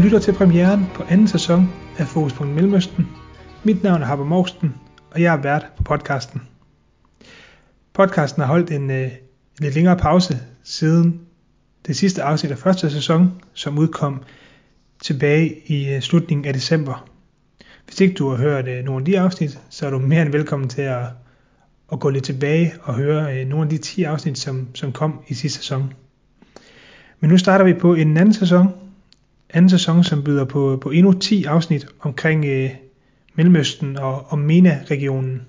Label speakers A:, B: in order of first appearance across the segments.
A: Du lytter til premieren på anden sæson af Fokuspunkt Mellemøsten. Mit navn er Harper Morsten, og jeg er vært på podcasten. Podcasten har holdt en øh, lidt længere pause siden det sidste afsnit af første sæson, som udkom tilbage i øh, slutningen af december. Hvis ikke du har hørt øh, nogle af de afsnit, så er du mere end velkommen til at, at gå lidt tilbage og høre øh, nogle af de 10 afsnit, som, som kom i sidste sæson. Men nu starter vi på en anden sæson, anden sæson, som byder på, på endnu 10 afsnit omkring øh, Mellemøsten og, og MENA-regionen.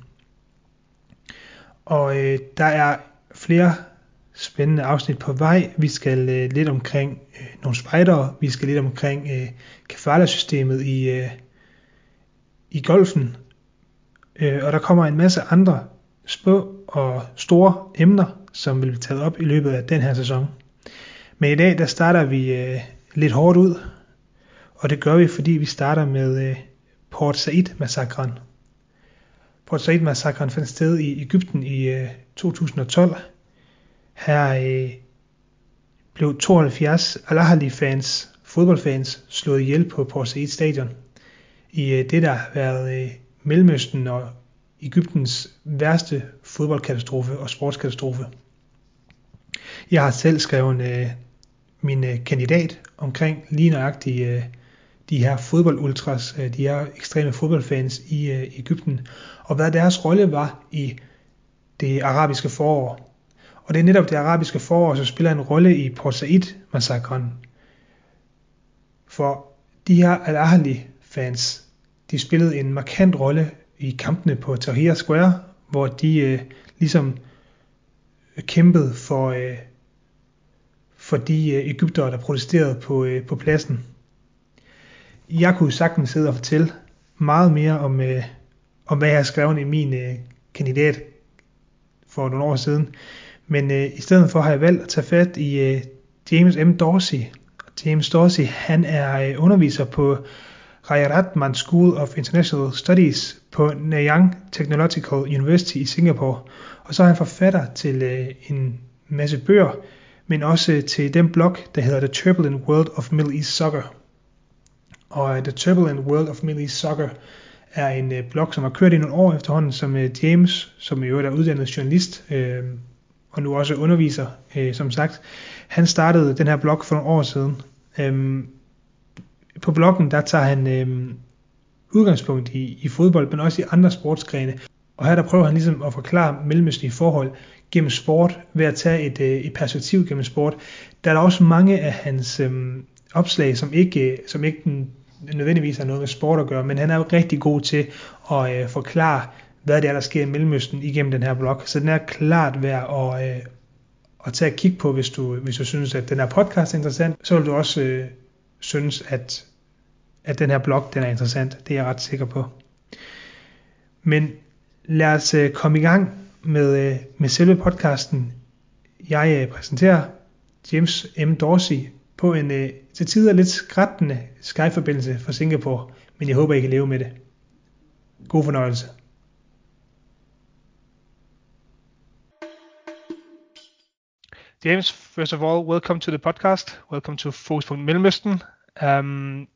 A: Og øh, der er flere spændende afsnit på vej. Vi skal øh, lidt omkring øh, nogle spejdere, vi skal lidt omkring øh, kafala-systemet i, øh, i golfen, øh, og der kommer en masse andre små og store emner, som vil blive taget op i løbet af den her sæson. Men i dag, der starter vi øh, lidt hårdt ud, og det gør vi, fordi vi starter med øh, Port Said-massakren. Port Said-massakren fandt sted i Ægypten i øh, 2012. Her øh, blev 72 Al-Ahly-fans, fodboldfans, slået ihjel på Port Said stadion. I øh, det, der har været øh, Mellemøsten og Ægyptens værste fodboldkatastrofe og sportskatastrofe. Jeg har selv skrevet øh, min øh, kandidat omkring lige nøjagtigt øh, de her fodboldultras, øh, de her ekstreme fodboldfans i øh, Ægypten, og hvad deres rolle var i det arabiske forår. Og det er netop det arabiske forår, som spiller en rolle i Port Said-massakren. For de her Al-Ahly-fans, de spillede en markant rolle i kampene på Tahrir Square, hvor de øh, ligesom kæmpede for, øh, for de øh, Ægyptere, der protesterede på, øh, på pladsen. Jeg kunne sagtens sidde og fortælle meget mere om, øh, om hvad jeg har skrevet i min kandidat for nogle år siden. Men øh, i stedet for har jeg valgt at tage fat i øh, James M. Dorsey. James Dorsey, han er øh, underviser på Rajaratman School of International Studies på Nanyang Technological University i Singapore. Og så er han forfatter til øh, en masse bøger, men også til den blog, der hedder The Turbulent World of Middle East Soccer. Og øh, The Turbulent World of Middle East Soccer er en øh, blog, som har kørt i nogle år efterhånden, som øh, James, som i øvrigt er uddannet journalist, øh, og nu også underviser, øh, som sagt, han startede den her blog for nogle år siden. Øh, på bloggen, der tager han øh, udgangspunkt i, i fodbold, men også i andre sportsgrene. Og her der prøver han ligesom at forklare mellemøstlige forhold gennem sport, ved at tage et, øh, et perspektiv gennem sport. Der er der også mange af hans øhm, opslag, som ikke, øh, som ikke nødvendigvis har noget med sport at gøre, men han er jo rigtig god til at øh, forklare, hvad det er, der sker i Mellemøsten igennem den her blog. Så den er klart værd at, øh, at tage et kig på, hvis du, hvis du synes, at den her podcast er interessant. Så vil du også øh, synes, at, at den her blog den er interessant. Det er jeg ret sikker på. Men lad os øh, komme i gang med, øh, med selve podcasten. Jeg øh, præsenterer James M. Dorsey på en øh, til tider lidt skrættende Skype-forbindelse fra Singapore, men jeg håber, I kan leve med det. God fornøjelse. James, first of all, welcome to the podcast. Welcome to Focus Mellemøsten. Um,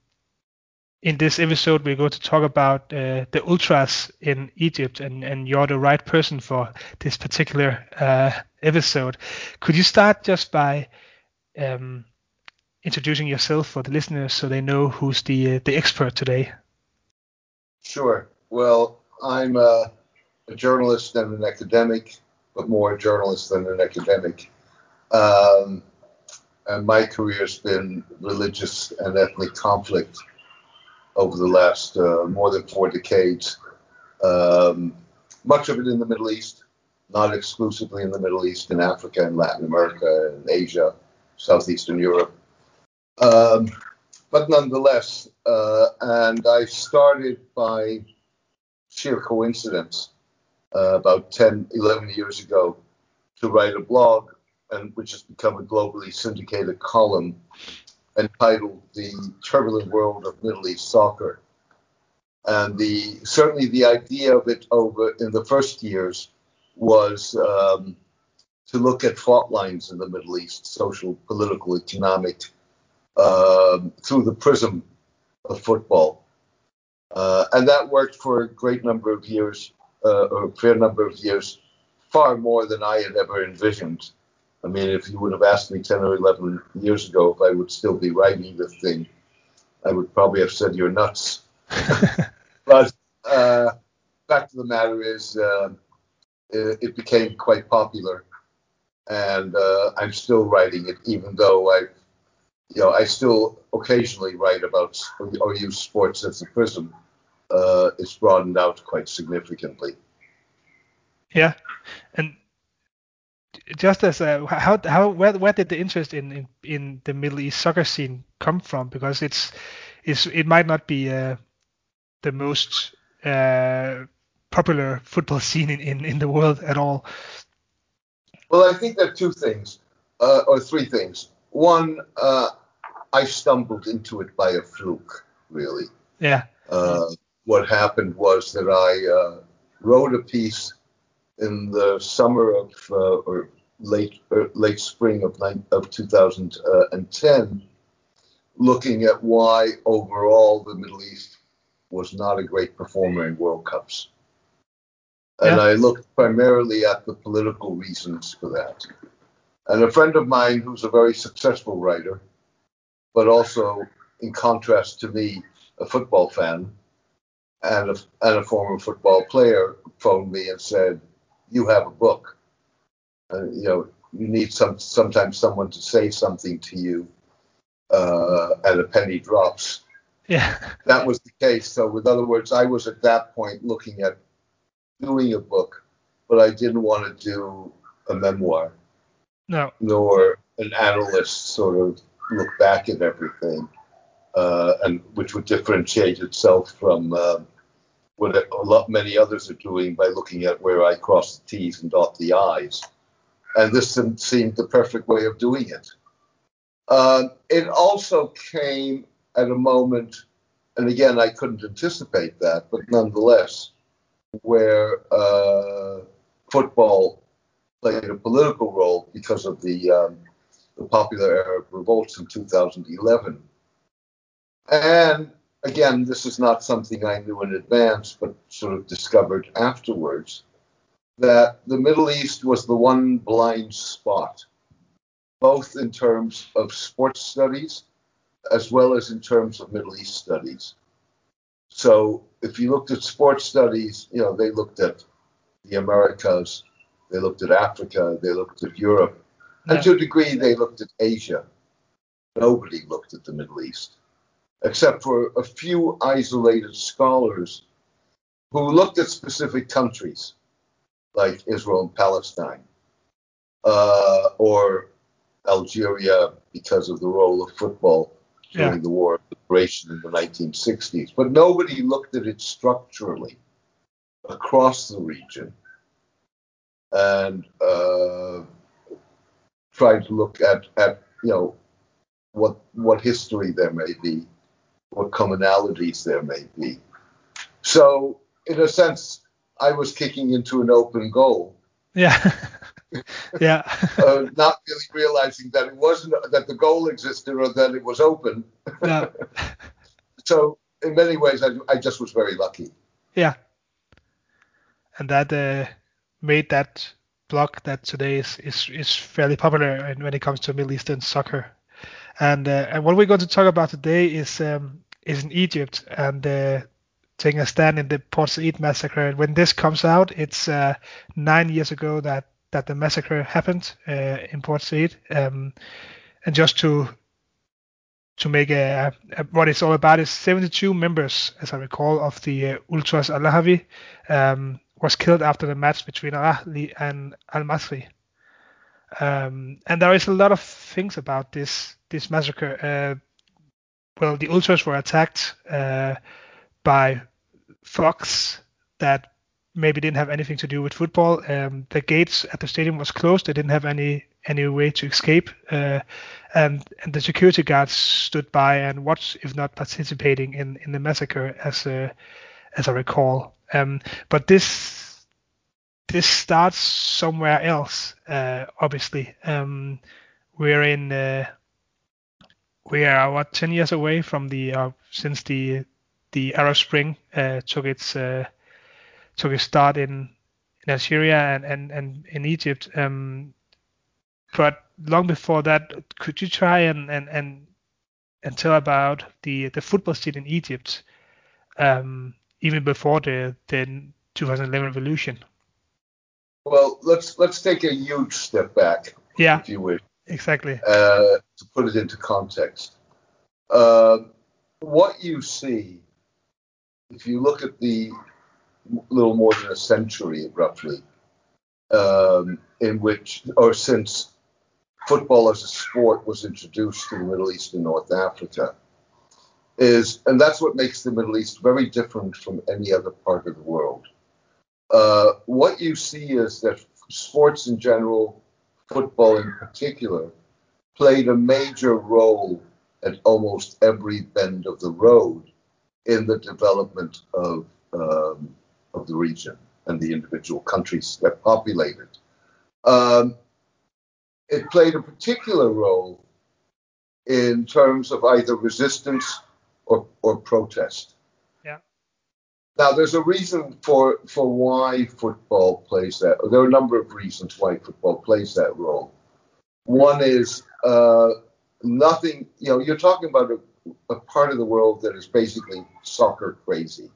A: in this episode, we're going to talk about uh, the ultras in Egypt, and, and you're the right person for this particular uh, episode. Could you start just by um, introducing yourself for the listeners so they know who's the uh, the expert today?
B: Sure. Well, I'm a, a, journalist and an academic, but more a journalist than an academic. Um, and my career's been religious and ethnic conflict over the last uh, more than four decades. Um, much of it in the Middle East, not exclusively in the Middle East, in Africa and Latin America and Asia, Southeastern Europe. Um, but nonetheless, uh, and I started by sheer coincidence uh, about 10, 11 years ago to write a blog, and which has become a globally syndicated column entitled "The Turbulent World of Middle East Soccer." And the certainly the idea of it over in the first years was um, to look at fault lines in the Middle East, social, political, economic, um, through the prism of football. Uh, and that worked for a great number of years, uh, or a fair number of years, far more than I had ever envisioned. I mean, if you would have asked me 10 or 11 years ago if I would still be writing this thing, I would probably have said you're nuts. but uh, fact of the matter is, uh, it, it, became quite popular, and uh, I'm still writing it, even though I, you know, I still occasionally write about or use sports as a prism. Uh, it's broadened out quite significantly.
A: Yeah, and just as a, how how where where did the interest in, in in the Middle East soccer scene come from? Because it's it's it might not be uh, the most uh, popular football scene in, in, in the world at all.
B: Well, I think there are two things, uh, or three things. One, uh, I stumbled into it by a fluke, really.
A: Yeah.
B: Uh, what happened was that I uh, wrote a piece in the summer of uh, or late or late spring of of 2010, looking at why overall the Middle East was not a great performer in World Cups. And yeah. I looked primarily at the political reasons for that. And a friend of mine who's a very successful writer, but also, in contrast to me, a football fan and a, and a former football player, phoned me and said, You have a book. And, you know, you need some sometimes someone to say something to you, uh, and a penny drops.
A: Yeah.
B: That was the case. So, with other words, I was at that point looking at doing a book, but I didn't want to do a memoir.
A: No.
B: Nor an analyst sort of look back at everything, uh, and which would differentiate itself from uh, what a lot many others are doing by looking at where I cross the T's and dot the I's. And this seemed the perfect way of doing it. Uh, it also came at a moment, and again, I couldn't anticipate that, but nonetheless, where uh, football played a political role because of the, um, the popular Arab revolts in 2011. And again, this is not something I knew in advance, but sort of discovered afterwards that the Middle East was the one blind spot, both in terms of sports studies as well as in terms of Middle East studies. So if you looked at sports studies, you know, they looked at the Americas, they looked at Africa, they looked at Europe, yeah. and to a degree, they looked at Asia. Nobody looked at the Middle East, except for a few isolated scholars who looked at specific countries like Israel and Palestine, uh, or Algeria because of the role of football during yeah. the War of Liberation in the 1960s. But nobody looked at it structurally across the region and uh, tried to look at, at you know what what history there may be, what commonalities there may be. So in a sense, I was kicking into an open goal.
A: Yeah. yeah.
B: uh, not really realizing that it wasn't that the goal existed or that it was open.
A: Yeah.
B: so in many ways, I, I, just was very lucky.
A: Yeah. And that uh, made that blog that today is, is is fairly popular when it comes to Middle Eastern soccer. And uh, and what we're going to talk about today is um, is in Egypt and uh, taking a stand in the Port Said massacre. When this comes out, it's uh, nine years ago that that the massacre happened uh, in Port Said. Um, and just to to make a, a, what it's all about is 72 members, as I recall, of the uh, Ultras Ahlawy um, was killed after the match between Al Ahly and Al Masry. Um, and there is a lot of things about this this massacre. Uh, well, the Ultras were attacked uh, by thugs that maybe didn't have anything to do with football. Um, the gates at the stadium was closed. They didn't have any any way to escape, uh, and and the security guards stood by and watched, if not participating in in the massacre, as as I recall. Um, but this this starts somewhere else, uh, obviously. Um, we're in uh, we are what 10 years away from the uh, since the the Arab Spring uh, took its uh, took its start in in Algeria and and, and in Egypt. Um, but long before that, could you try and and and, and tell about the the football scene in Egypt, um, even before the the 2011 revolution?
B: Well, let's let's take a huge step back,
A: yeah,
B: if you wish.
A: Exactly.
B: Uh, to put it into context, uh, what you see, if you look at the little more than a century, roughly, um, in which, or since football as a sport was introduced to the Middle East and North Africa, is, and that's what makes the Middle East very different from any other part of the world. Uh, what you see is that sports in general football in particular, played a major role at almost every bend of the road in the development of, um, of the region and the individual countries that populate it. Um, it played a particular role in terms of either resistance or, or protest. Now, there's a reason for for why football plays that. There are a number of reasons why football plays that role. One is uh, nothing. You know, you're talking about a, a part of the world that is basically soccer crazy.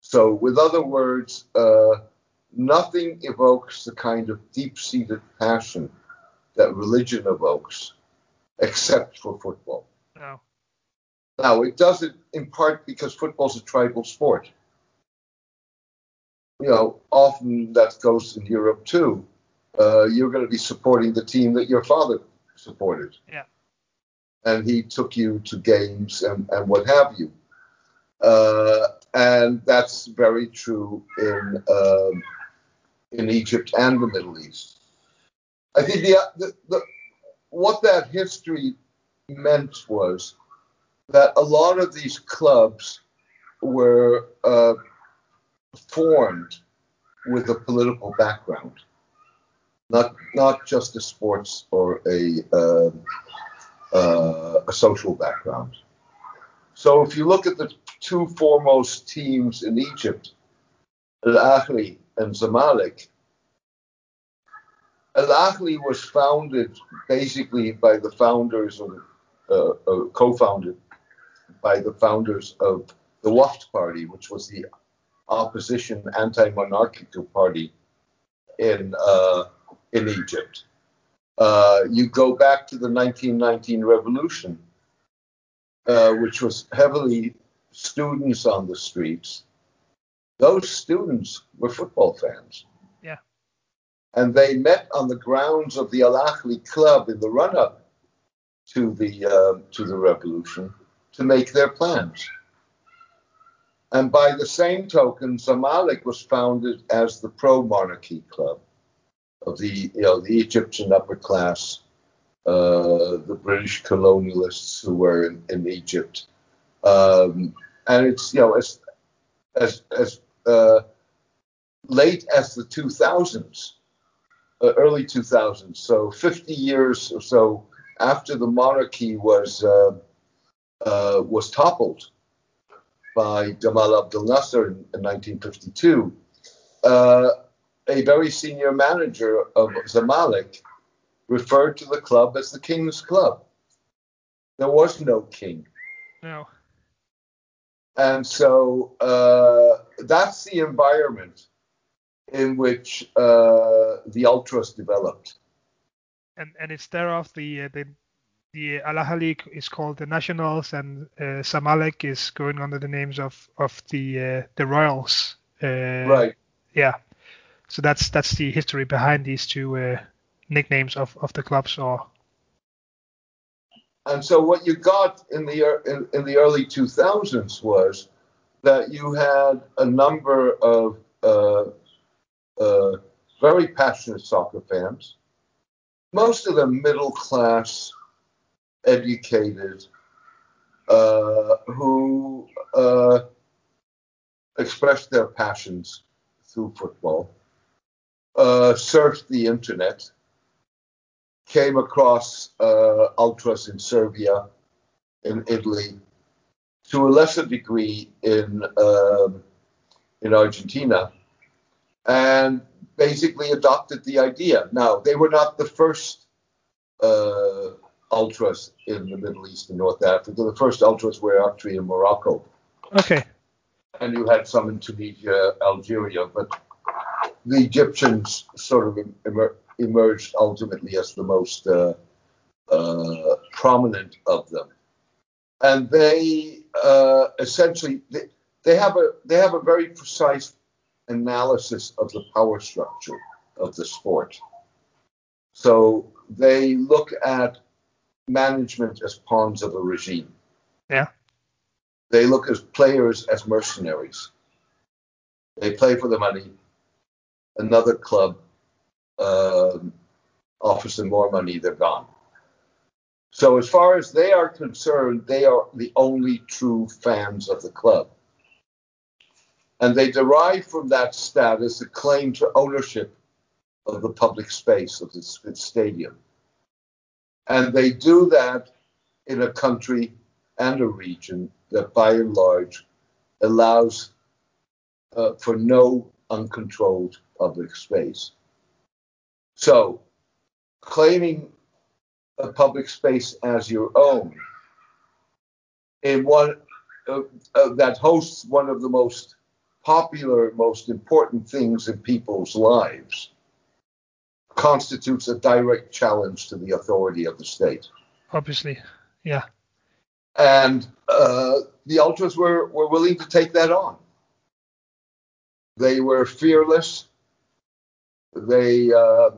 B: So, with other words, uh, nothing evokes the kind of deep-seated passion that religion evokes, except for football.
A: No.
B: Now, it does it in part because football's a tribal sport. You know, often that goes in Europe too. Uh, you're going to be supporting the team that your father supported.
A: Yeah.
B: And he took you to games and, and what have you. Uh, and that's very true in um, in Egypt and the Middle East. I think the, the, the what that history meant was that a lot of these clubs were uh, formed with a political background, not not just a sports or a uh, uh, a social background. So if you look at the two foremost teams in Egypt, Al Ahly and Zamalek, Al Ahly was founded basically by the founders or uh, uh, co-founded by the founders of the Wafd Party, which was the opposition anti-monarchical party in uh, in Egypt. Uh, you go back to the 1919 revolution, uh, which was heavily students on the streets. Those students were football fans.
A: Yeah.
B: And they met on the grounds of the Al Ahly club in the run-up to the uh, to the revolution to make their plans. And by the same token, Zamalek was founded as the pro-monarchy club of the you know the Egyptian upper class, uh, the British colonialists who were in, in Egypt, um, and it's you know as as as uh, late as the 2000s, uh, early 2000s, so 50 years or so after the monarchy was uh, was toppled by Gamal Abdel Nasser in, in 1952, uh, a very senior manager of Zamalek referred to the club as the King's Club. There was no king.
A: No.
B: And so uh, that's the environment in which uh, the ultras developed.
A: And and it's thereof the uh, the the Al Ahly is called the Nationals, and uh, Zamalek is going under the names of of the uh, the Royals. Uh,
B: right.
A: Yeah. So that's that's the history behind these two uh, nicknames of, of the clubs. Or
B: and so what you got in the in, in the early 2000s was that you had a number of uh, uh, very passionate soccer fans, most of them middle class, educated, uh, who uh, expressed their passions through football uh, surfed the internet, came across uh, ultras in Serbia, in Italy, to a lesser degree in um, in Argentina, and basically adopted the idea. Now they were not the first uh, ultras in the Middle East and North Africa. The first ultras were actually in Morocco.
A: Okay.
B: And you had some in Tunisia, Algeria, but the Egyptians sort of emer- emerged ultimately as the most uh, uh, prominent of them, and they uh, essentially they, they have a they have a very precise analysis of the power structure of the sport. So they look at management as pawns of a regime.
A: Yeah.
B: They look at players as mercenaries. They play for the money. Another club um, offers them more money, they're gone. So, as far as they are concerned, they are the only true fans of the club. And they derive from that status a claim to ownership of the public space of the stadium. And they do that in a country and a region that, by and large, allows uh, for no uncontrolled public space. So, claiming a public space as your own in one uh, uh, that hosts one of the most popular, most important things in people's lives constitutes a direct challenge to the authority of the state.
A: Obviously, yeah.
B: And uh, the ultras were, were willing to take that on. They were fearless. They uh,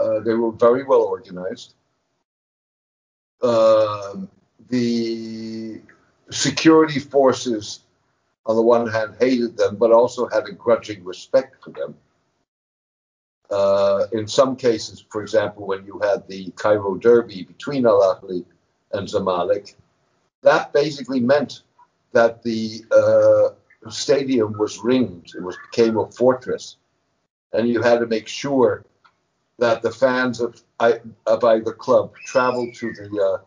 B: uh, they were very well organized. Um, the security forces, on the one hand, hated them, but also had a grudging respect for them. Uh, in some cases, for example, when you had the Cairo Derby between Al Ahly and Zamalek, that basically meant that the uh, stadium was ringed. It was became a fortress, and you had to make sure that the fans of of either club traveled to the uh,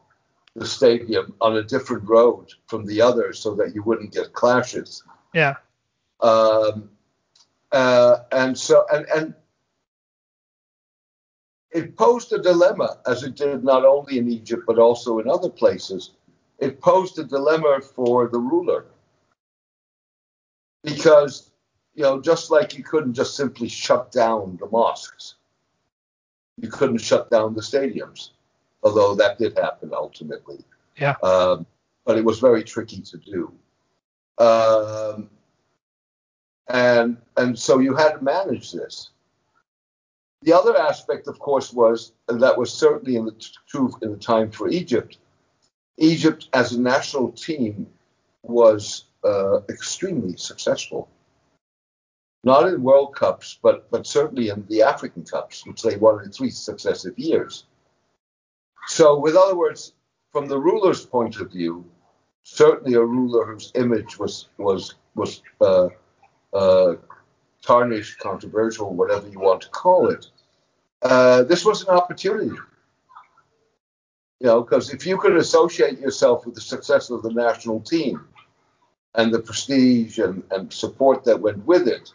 B: the stadium on a different road from the other, so that you wouldn't get clashes.
A: Yeah.
B: Um, uh, and so and and it posed a dilemma, as it did not only in Egypt but also in other places. It posed a dilemma for the ruler because, you know, just like you couldn't just simply shut down the mosques, you couldn't shut down the stadiums, although that did happen ultimately.
A: Yeah.
B: Um, but it was very tricky to do. Um, and and so you had to manage this. The other aspect, of course, was and that was certainly in the truth in the time for Egypt. Egypt, as a national team, was uh, extremely successful. Not in World Cups, but but certainly in the African Cups, which they won in three successive years. So, with other words, from the ruler's point of view, certainly a ruler whose image was was was uh, uh, tarnished, controversial, whatever you want to call it, uh, this was an opportunity. You know, because if you could associate yourself with the success of the national team and the prestige and, and support that went with it,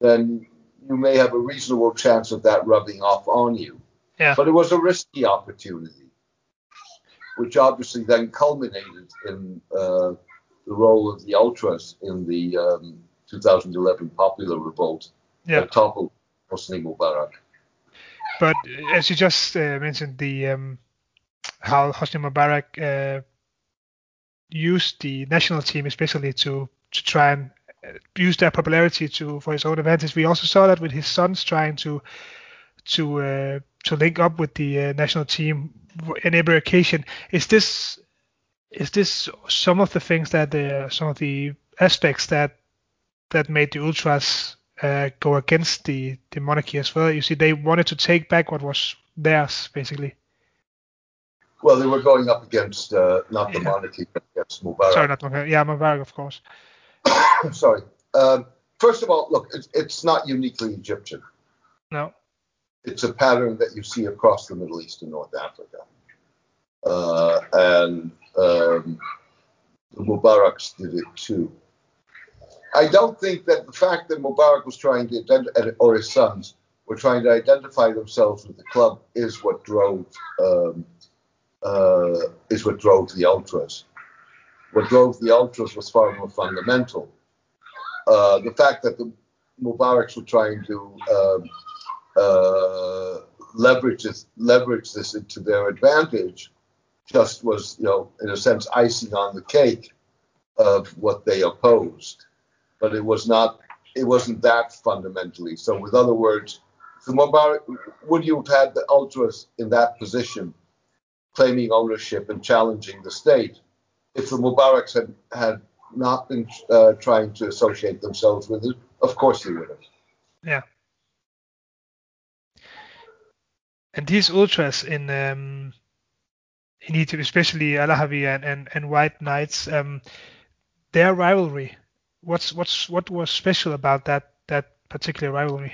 B: then you may have a reasonable chance of that rubbing off on you.
A: Yeah.
B: But it was a risky opportunity, which obviously then culminated in uh, the role of the ultras in the um, 2011 popular revolt
A: Yeah.
B: that toppled Hosni Mubarak.
A: But as you just uh, mentioned, the um, how Hosni Mubarak uh, used the national team especially to to try and uh, use their popularity to for his own advantage. We also saw that with his sons trying to to uh, to link up with the uh, national team in every occasion. Is this is this some of the things that uh, some of the aspects that that made the ultras uh, go against the, the monarchy as well? You see, they wanted to take back what was theirs, basically.
B: Well, they were going up against uh, not the
A: Yeah.
B: monarchy, but against Mubarak.
A: Sorry, not Mubarak. Yeah, Mubarak, of course.
B: Sorry. Um, first of all, look, it's, it's not uniquely Egyptian.
A: No.
B: it's a pattern that you see across the Middle East and North Africa. Uh, and um, the Mubaraks did it too. I don't think that the fact that Mubarak was trying to identify, or his sons were trying to identify themselves with the club, is what drove um, uh, is what drove the ultras. What drove the ultras was far more fundamental. Uh, the fact that the Mubaraks were trying to um, uh, leverage this, leverage this into their advantage just was, you know, in a sense, icing on the cake of what they opposed. But it was not, it wasn't that fundamentally. So, with other words, the Mubarak, would you have had the ultras in that position, claiming ownership and challenging the state, if the Mubaraks had had not been uh, trying to associate themselves with it? Of course they would have.
A: Yeah. And these ultras in um, in Egypt, especially Ahlawy and, and, and White Knights, um, their rivalry. What's what's what was special about that that particular rivalry?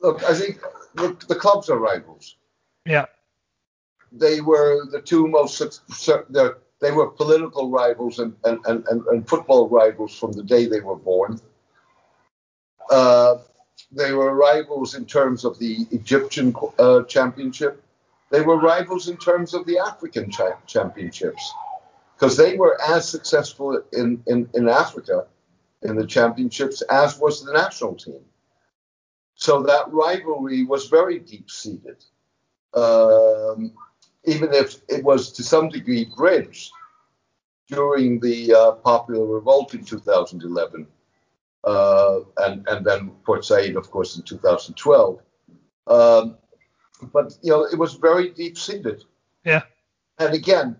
B: Look, I think the, the clubs are rivals.
A: Yeah.
B: They were the two most they were political rivals and, and, and, and, football rivals from the day they were born. Uh, they were rivals in terms of the Egyptian uh, championship. They were rivals in terms of the African cha- championships because they were as successful in, in, in Africa in the championships as was the national team. So that rivalry was very deep seated. Um, even if it was to some degree bridged during the uh, popular revolt in 2011 uh, and and then Port Said, of course, in 2012. Um, but you know, it was very deep seated.
A: Yeah.
B: And again,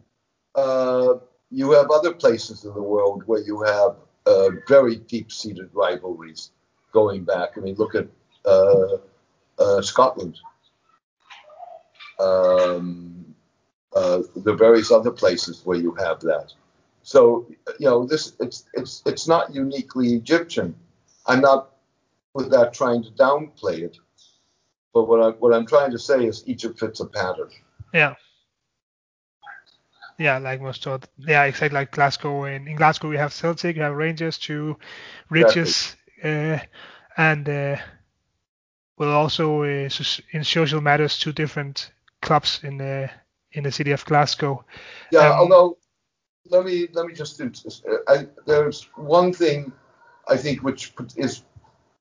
B: uh, you have other places in the world where you have uh, very deep seated rivalries going back. I mean, look at uh, uh, Scotland. Um, uh, the various other places where you have that. So you know this it's it's it's not uniquely Egyptian. I'm not with that trying to downplay it, but what I what I'm trying to say is Egypt fits a pattern.
A: Yeah. Yeah, like most of yeah, exactly like Glasgow. In, in Glasgow, we have Celtic, you have Rangers, two exactly. uh, and uh, well, also uh, in social matters, two different clubs in the in the city of Glasgow.
B: Yeah, um, although let me let me just this. I, there's one thing I think which is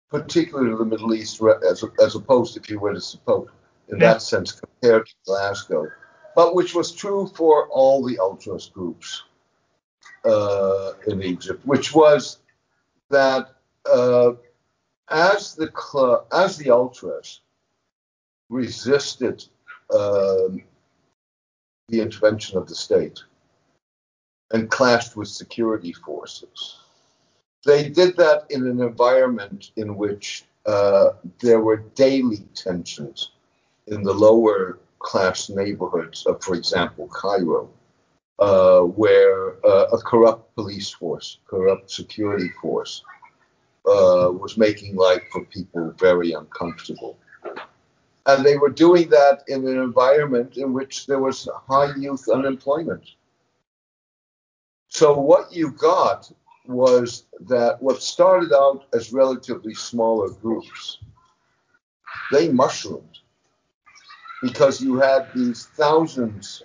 B: particular to the Middle East as, as opposed, if you were to suppose, in yeah. that sense, compared to Glasgow, but which was true for all the ultras groups uh, in Egypt, which was that uh, as the club, as the ultras resisted um, the intervention of the state and clashed with security forces. They did that in an environment in which uh, there were daily tensions in the lower class neighborhoods of, for example, Cairo, uh, where uh, a corrupt police force, corrupt security force, uh, was making life for people very uncomfortable. And they were doing that in an environment in which there was high youth unemployment. So what you got was that what started out as relatively smaller groups, they mushroomed because you had these thousands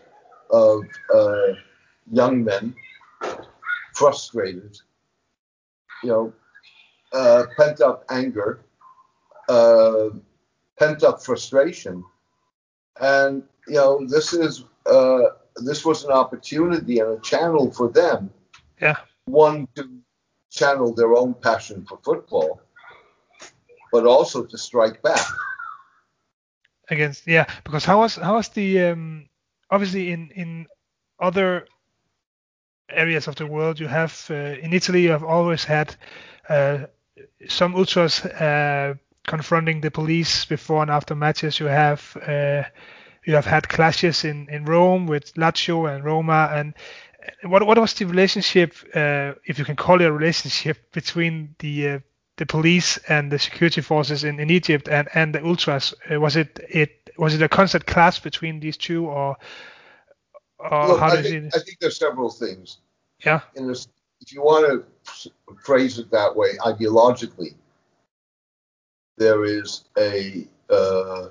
B: of uh, young men frustrated, you know, uh, pent up anger, uh, pent up frustration, and you know this is uh, this was an opportunity and a channel for them.
A: Yeah.
B: One to channel their own passion for football, but also to strike back.
A: Against yeah, because how was how was the um, obviously in in other areas of the world you have uh, in Italy you have always had uh, some ultras uh, confronting the police before and after matches. You have uh, you have had clashes in, in Rome with Lazio and Roma. And what what was the relationship, uh, if you can call it a relationship, between the uh, the police and the security forces in, in Egypt and, and the ultras? Uh, was it it was it a constant clash between these two, or, or
B: Look,
A: how
B: I think? I think there's several things.
A: Yeah,
B: In this, if you want to phrase it that way, ideologically, there is a uh,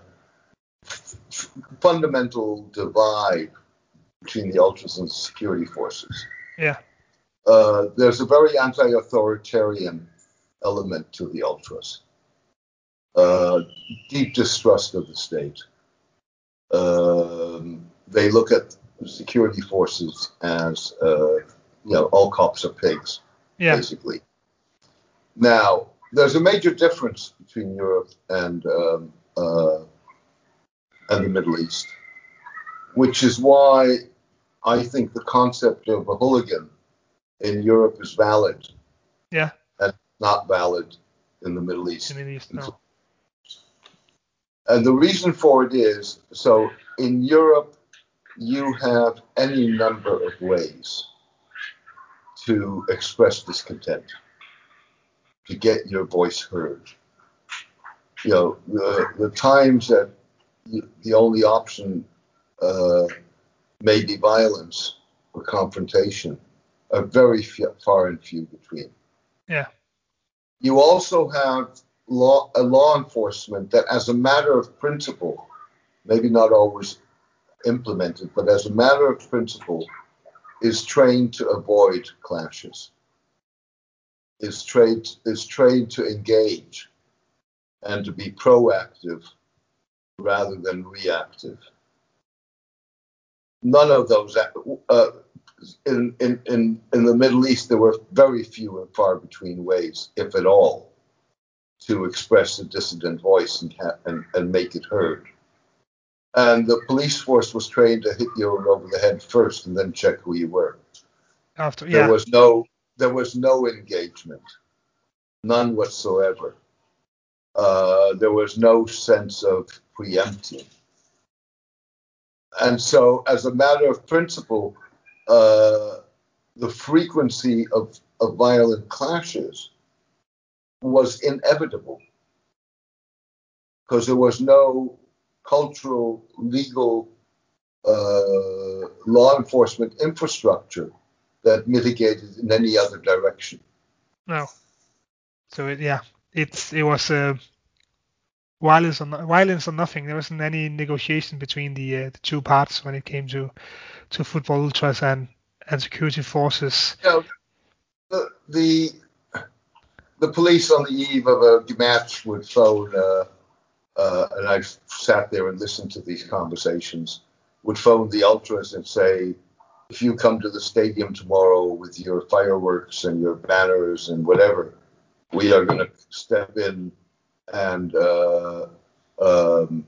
B: f- f- fundamental divide between the ultras and the security forces.
A: yeah,
B: Uh, there's a very anti-authoritarian element to the ultras. Uh, deep distrust of the state. Um, they look at security forces as, uh, you know, all cops are pigs,
A: yeah,
B: basically. Now, there's a major difference between Europe and um, uh, and the Middle East, which is why I think the concept of a hooligan in Europe is valid
A: yeah.
B: Not valid in the Middle East.
A: Middle East, no.
B: And the reason for it is so in Europe, you have any number of ways to express discontent, to get your voice heard. You know, the, the times that the only option uh, may be violence or confrontation are very few, far and few between.
A: Yeah,
B: You also have law, a law enforcement that, as a matter of principle, maybe not always implemented, but as a matter of principle, is trained to avoid clashes, is trained, is trained to engage and to be proactive rather than reactive. None of those, uh, in, in, in, in the Middle East, there were very few and far between ways, if at all, to express a dissident voice and, ha- and, and make it heard. And the police force was trained to hit you over the head first and then check who you were.
A: after yeah.
B: There was no there was no engagement, none whatsoever. Uh, there was no sense of preempting. And so, as a matter of principle, uh, the frequency of, of violent clashes was inevitable because there was no cultural, legal, uh, law enforcement infrastructure that mitigated in any other direction.
A: no. So it, yeah, it's it was uh, violence or violence or nothing. There wasn't any negotiation between the uh, the two parts when it came to to football ultras and and security forces.
B: The, the the police on the eve of a match would phone, uh, uh, and I've sat there and listened to these conversations, would phone the ultras and say, if you come to the stadium tomorrow with your fireworks and your banners and whatever, we are going to step in and uh, um,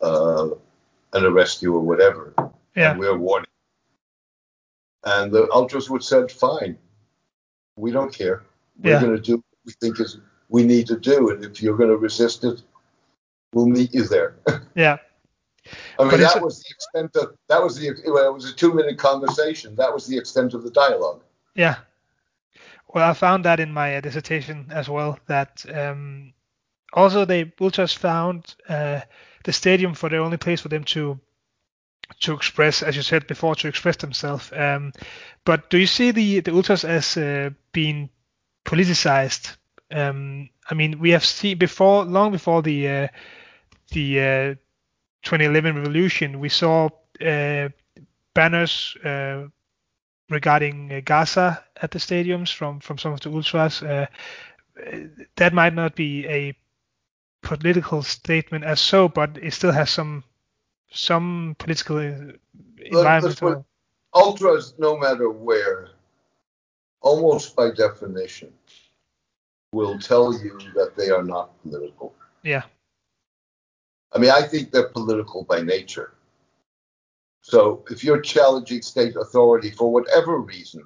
B: uh, and arrest you or whatever.
A: Yeah,
B: And we're warning. And the ultras would said, fine, we don't care. We're
A: Yeah.
B: going to do what we think is we need to do, and if you're going to resist it, we'll meet you there.
A: yeah,
B: I mean, that was the extent of that was the well, it was a two minute conversation. That was the extent of the dialogue.
A: yeah. Well, I found that in my dissertation as well. That um, also they ultras found uh, the stadium for the only place for them to to express, as you said before, to express themselves. Um, but do you see the the ultras as uh, being politicized? Um, I mean, we have seen before, long before the uh, the uh, 2011 revolution, we saw uh, banners uh, regarding Gaza at the stadiums from from some of the ultras. That might not be a political statement as so, but it still has some some political environment.
B: Ultras, no matter where, almost by definition, will tell you that they are not political.
A: Yeah,
B: I mean, I think they're political by nature. So if you're challenging state authority for whatever reason,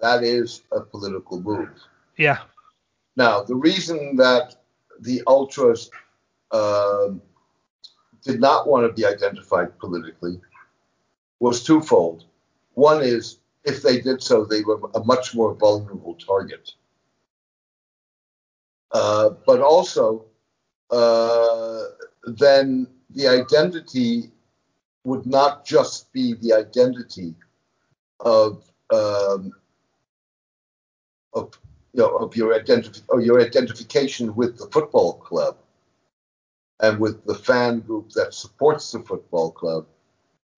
B: that is a political move.
A: yeah,
B: Now, the reason that the ultras um, did not want to be identified politically was twofold. One is if they did so, they were a much more vulnerable target. Uh, but also, uh, then the identity would not just be the identity of um, of you know of your or your identification with the football club and with the fan group that supports the football club.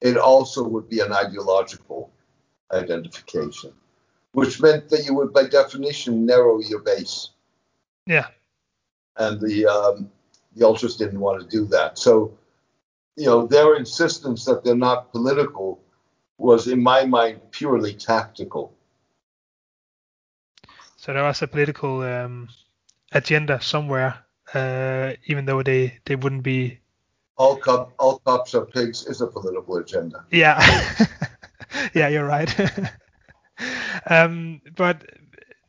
B: It also would be an ideological identification, which meant that you would, by definition, narrow your base.
A: Yeah.
B: And the um, the ultras didn't want to do that. So, you know, their insistence that they're not political was, in my mind, purely tactical.
A: So there was a political um, agenda somewhere, uh, even though they, they wouldn't be.
B: All, cop, all cops are pigs is a political agenda.
A: Yeah, yeah, you're right. um, but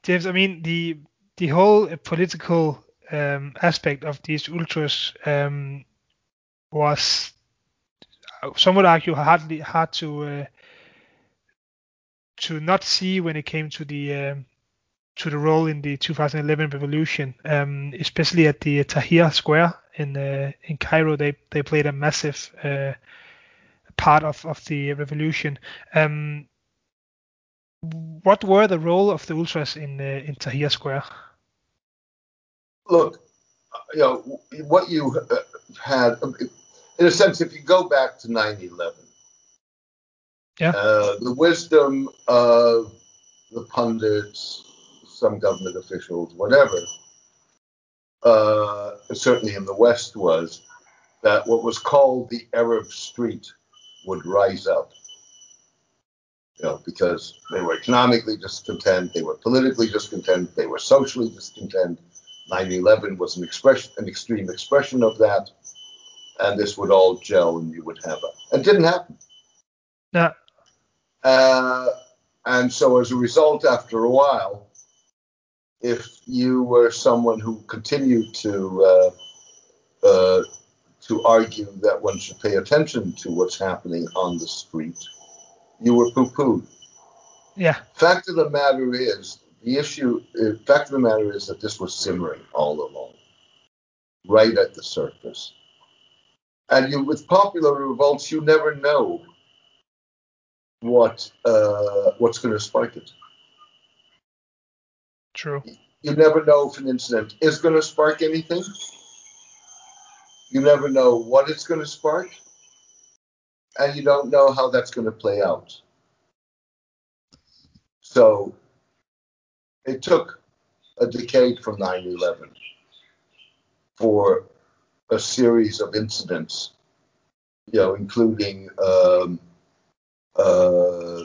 A: James, I mean the the whole political um, aspect of these ultras um, was, some would argue, hardly hard to uh, to not see when it came to the um, to the role in the 2011 revolution, um, especially at the Tahrir Square in uh, in Cairo. They they played a massive uh, part of, of the revolution. Um, what were the role of the ultras in uh, in Tahrir Square?
B: Look, you know what you uh, had. In a sense, if you go back to 9/11,
A: yeah,
B: uh, the wisdom of the pundits, some government officials, whatever, uh, certainly in the West, was that what was called the Arab Street would rise up. You know, because they were economically discontent, they were politically discontent, they were socially discontent, 9/11 was an expression, an extreme expression of that, and this would all gel, and you would have a. It didn't happen.
A: No.
B: Uh, and so, as a result, after a while, if you were someone who continued to uh, uh, to argue that one should pay attention to what's happening on the street, you were poo-pooed.
A: Yeah.
B: Fact of the matter is, the issue, the fact of the matter is that this was simmering all along, right at the surface. And you, with popular revolts, you never know what uh, what's going to spark it.
A: True.
B: You never know if an incident is going to spark anything. You never know what it's going to spark, and you don't know how that's going to play out. So it took a decade from 9 11 for a series of incidents, you know, including um, uh,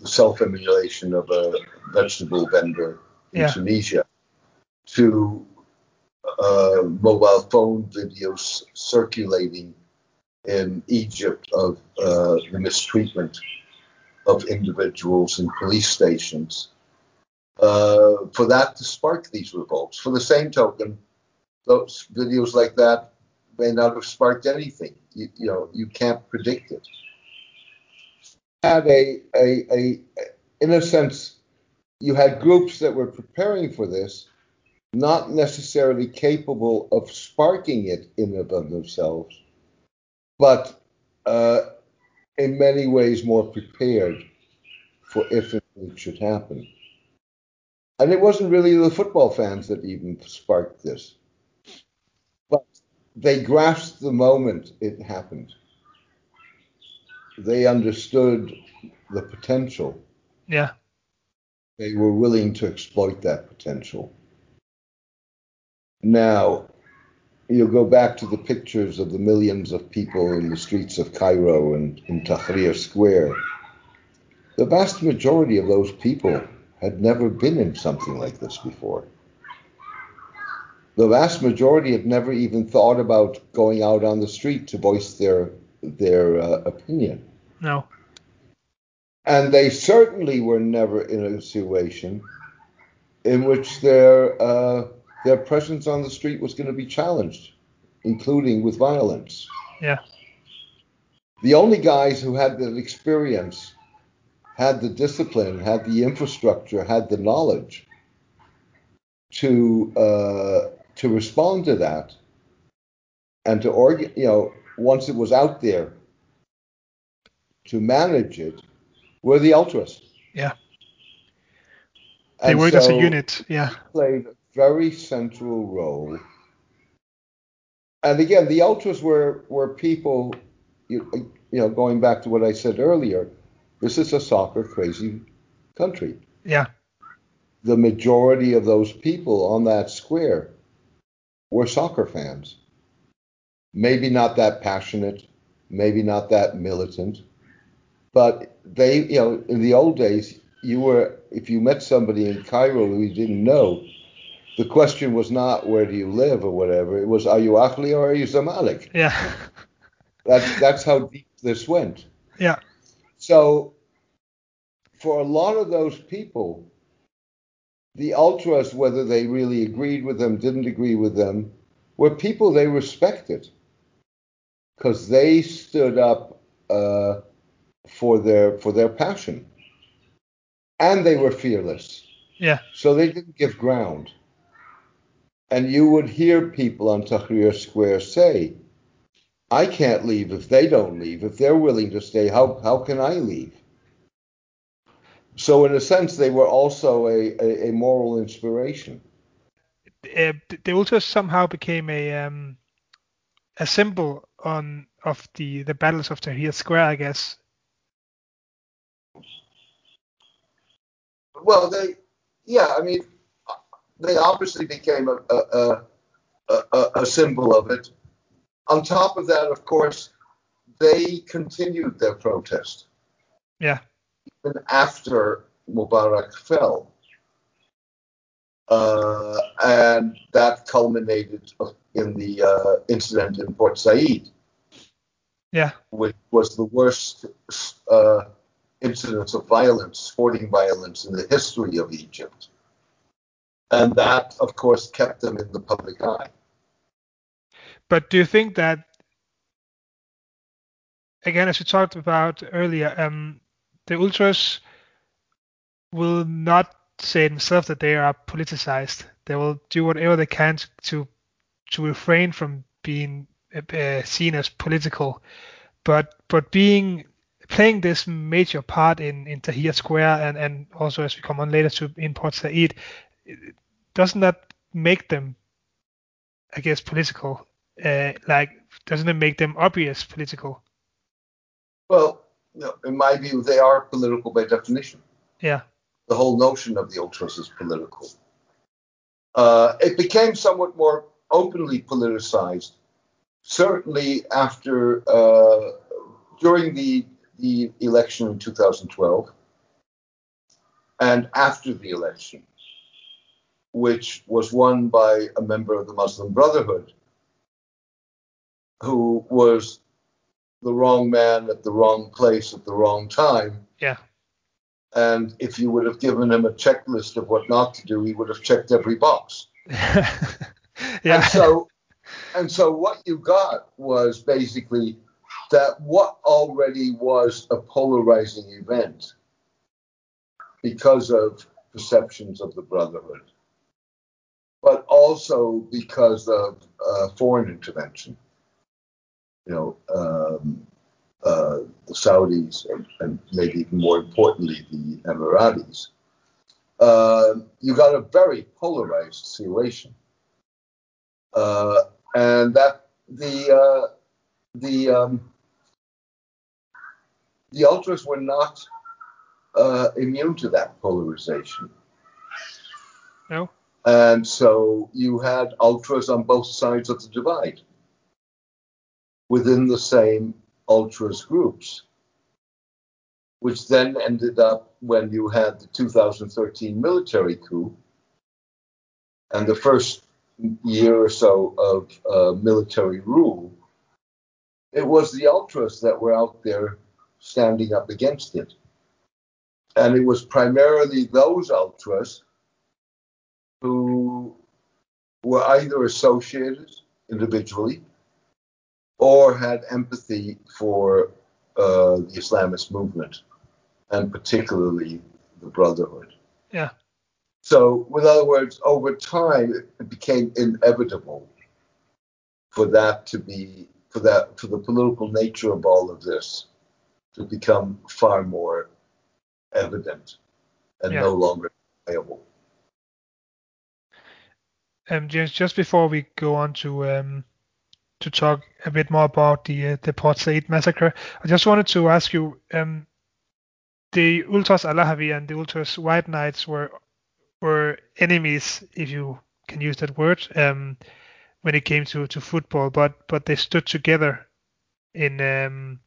B: the self immolation of a vegetable vendor in
A: Yeah.
B: Tunisia, to uh, mobile phone videos circulating in Egypt of uh, the mistreatment of individuals in police stations uh, for that to spark these revolts. For the same token, those videos like that may not have sparked anything. You, you know, you can't predict it. Had a, a, a, in a sense, you had groups that were preparing for this, not necessarily capable of sparking it in and of themselves, but uh, in many ways more prepared for if it should happen. And it wasn't really the football fans that even sparked this, but they grasped the moment it happened. They understood the potential.
A: Yeah.
B: They were willing to exploit that potential. Now, you'll go back to the pictures of the millions of people in the streets of Cairo and in Tahrir Square. The vast majority of those people had never been in something like this before. The vast majority had never even thought about going out on the street to voice their their uh, opinion.
A: No.
B: And they certainly were never in a situation in which their uh, their presence on the street was going to be challenged, including with violence.
A: Yeah.
B: The only guys who had that experience had the discipline, had the infrastructure, had the knowledge to uh, to respond to that and to organ, you know, once it was out there, to manage it, were the ultras.
A: Yeah. They and worked so as a unit. Yeah.
B: Played a very central role. And again, the ultras were were people, you, you know, going back to what I said earlier. This is a soccer crazy country.
A: Yeah.
B: The majority of those people on that square were soccer fans. Maybe not that passionate, maybe not that militant, but they, you know, in the old days, you were, if you met somebody in Cairo who you didn't know, the question was not where do you live or whatever. It was are you Ahli or are you Zamalek?
A: Yeah.
B: That's that's how deep this went.
A: Yeah.
B: So for a lot of those people, the ultras, whether they really agreed with them, didn't agree with them, were people they respected because they stood up uh, for their for their passion, and they were fearless.
A: Yeah.
B: So they didn't give ground. And you would hear people on Tahrir Square say, "I can't leave if they don't leave. If they're willing to stay, how how can I leave?" So in a sense, they were also a, a, a moral inspiration.
A: Uh, they also somehow became a um, a symbol on of the the battles of Tahrir Square, I guess.
B: Well, they, yeah, I mean, they obviously became a a, a, a symbol of it. On top of that, of course, they continued their protest.
A: Yeah.
B: Even after Mubarak fell. Uh, and that culminated in the uh, incident in Port Said.
A: Yeah.
B: Which was the worst uh, incidents of violence, sporting violence in the history of Egypt. And that, of course, kept them in the public eye.
A: But do you think that, again, as we talked about earlier, um, the ultras will not say themselves that they are politicized. They will do whatever they can to to, refrain from being uh, seen as political, but but being playing this major part in in Tahrir Square and and also as we come on later to in Port Said, doesn't that make them, I guess, political? Uh, like, doesn't it make them obvious political?
B: Well, in my view, they are political by definition.
A: Yeah
B: the whole notion of the ultras is political. Uh, it became somewhat more openly politicized, certainly after uh, during the the election in 2012 and after the election, which was won by a member of the Muslim Brotherhood who was the wrong man at the wrong place at the wrong time.
A: Yeah.
B: And if you would have given him a checklist of what not to do, he would have checked every box.
A: yeah.
B: And so, and so what you got was basically that what already was a polarizing event because of perceptions of the Brotherhood, but also because of uh, foreign intervention. You know, um, uh, the Saudis and, and, maybe even more importantly the Emiratis, uh, you got a very polarized situation, uh, and that the uh, the um, the ultras were not uh, immune to that polarization.
A: No.
B: And so you had ultras on both sides of the divide within the same ultras groups, which then ended up when you had the 2013 military coup and the first year or so of uh, military rule. It was the ultras that were out there standing up against it. And it was primarily those ultras who were either associated individually or had empathy for uh, the Islamist movement and particularly the Brotherhood.
A: Yeah.
B: So, in other words, over time, it became inevitable for that to be, for that, for the political nature of all of this to become far more evident and
A: Yeah.
B: no longer playable.
A: Um, James, just before we go on to um, to talk a bit more about the uh, the Port Said massacre, I just wanted to ask you, um, the Ultras Ahlawy and the Ultras White Knights were were enemies, if you can use that word, um, when it came to, to football, but but they stood together in um,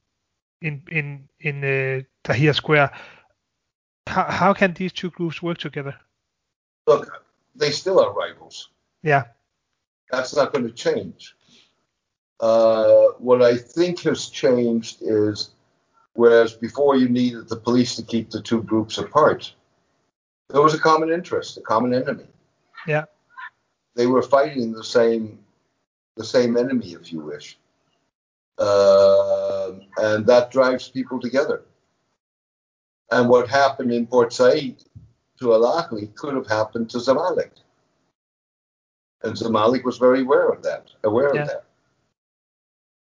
A: in in in uh, Tahrir Square. How how can these two groups work together?
B: Look, they still are rivals.
A: Yeah,
B: That's not going to change. Uh, what I think has changed is whereas before you needed the police to keep the two groups apart, there was a common interest, a common enemy.
A: Yeah.
B: They were fighting the same the same enemy, if you wish. Um and that drives people together. And what happened in Port Said to Al Ahly could have happened to Zamalek. And Zamalek was very aware of that, aware
A: Yeah.
B: of that.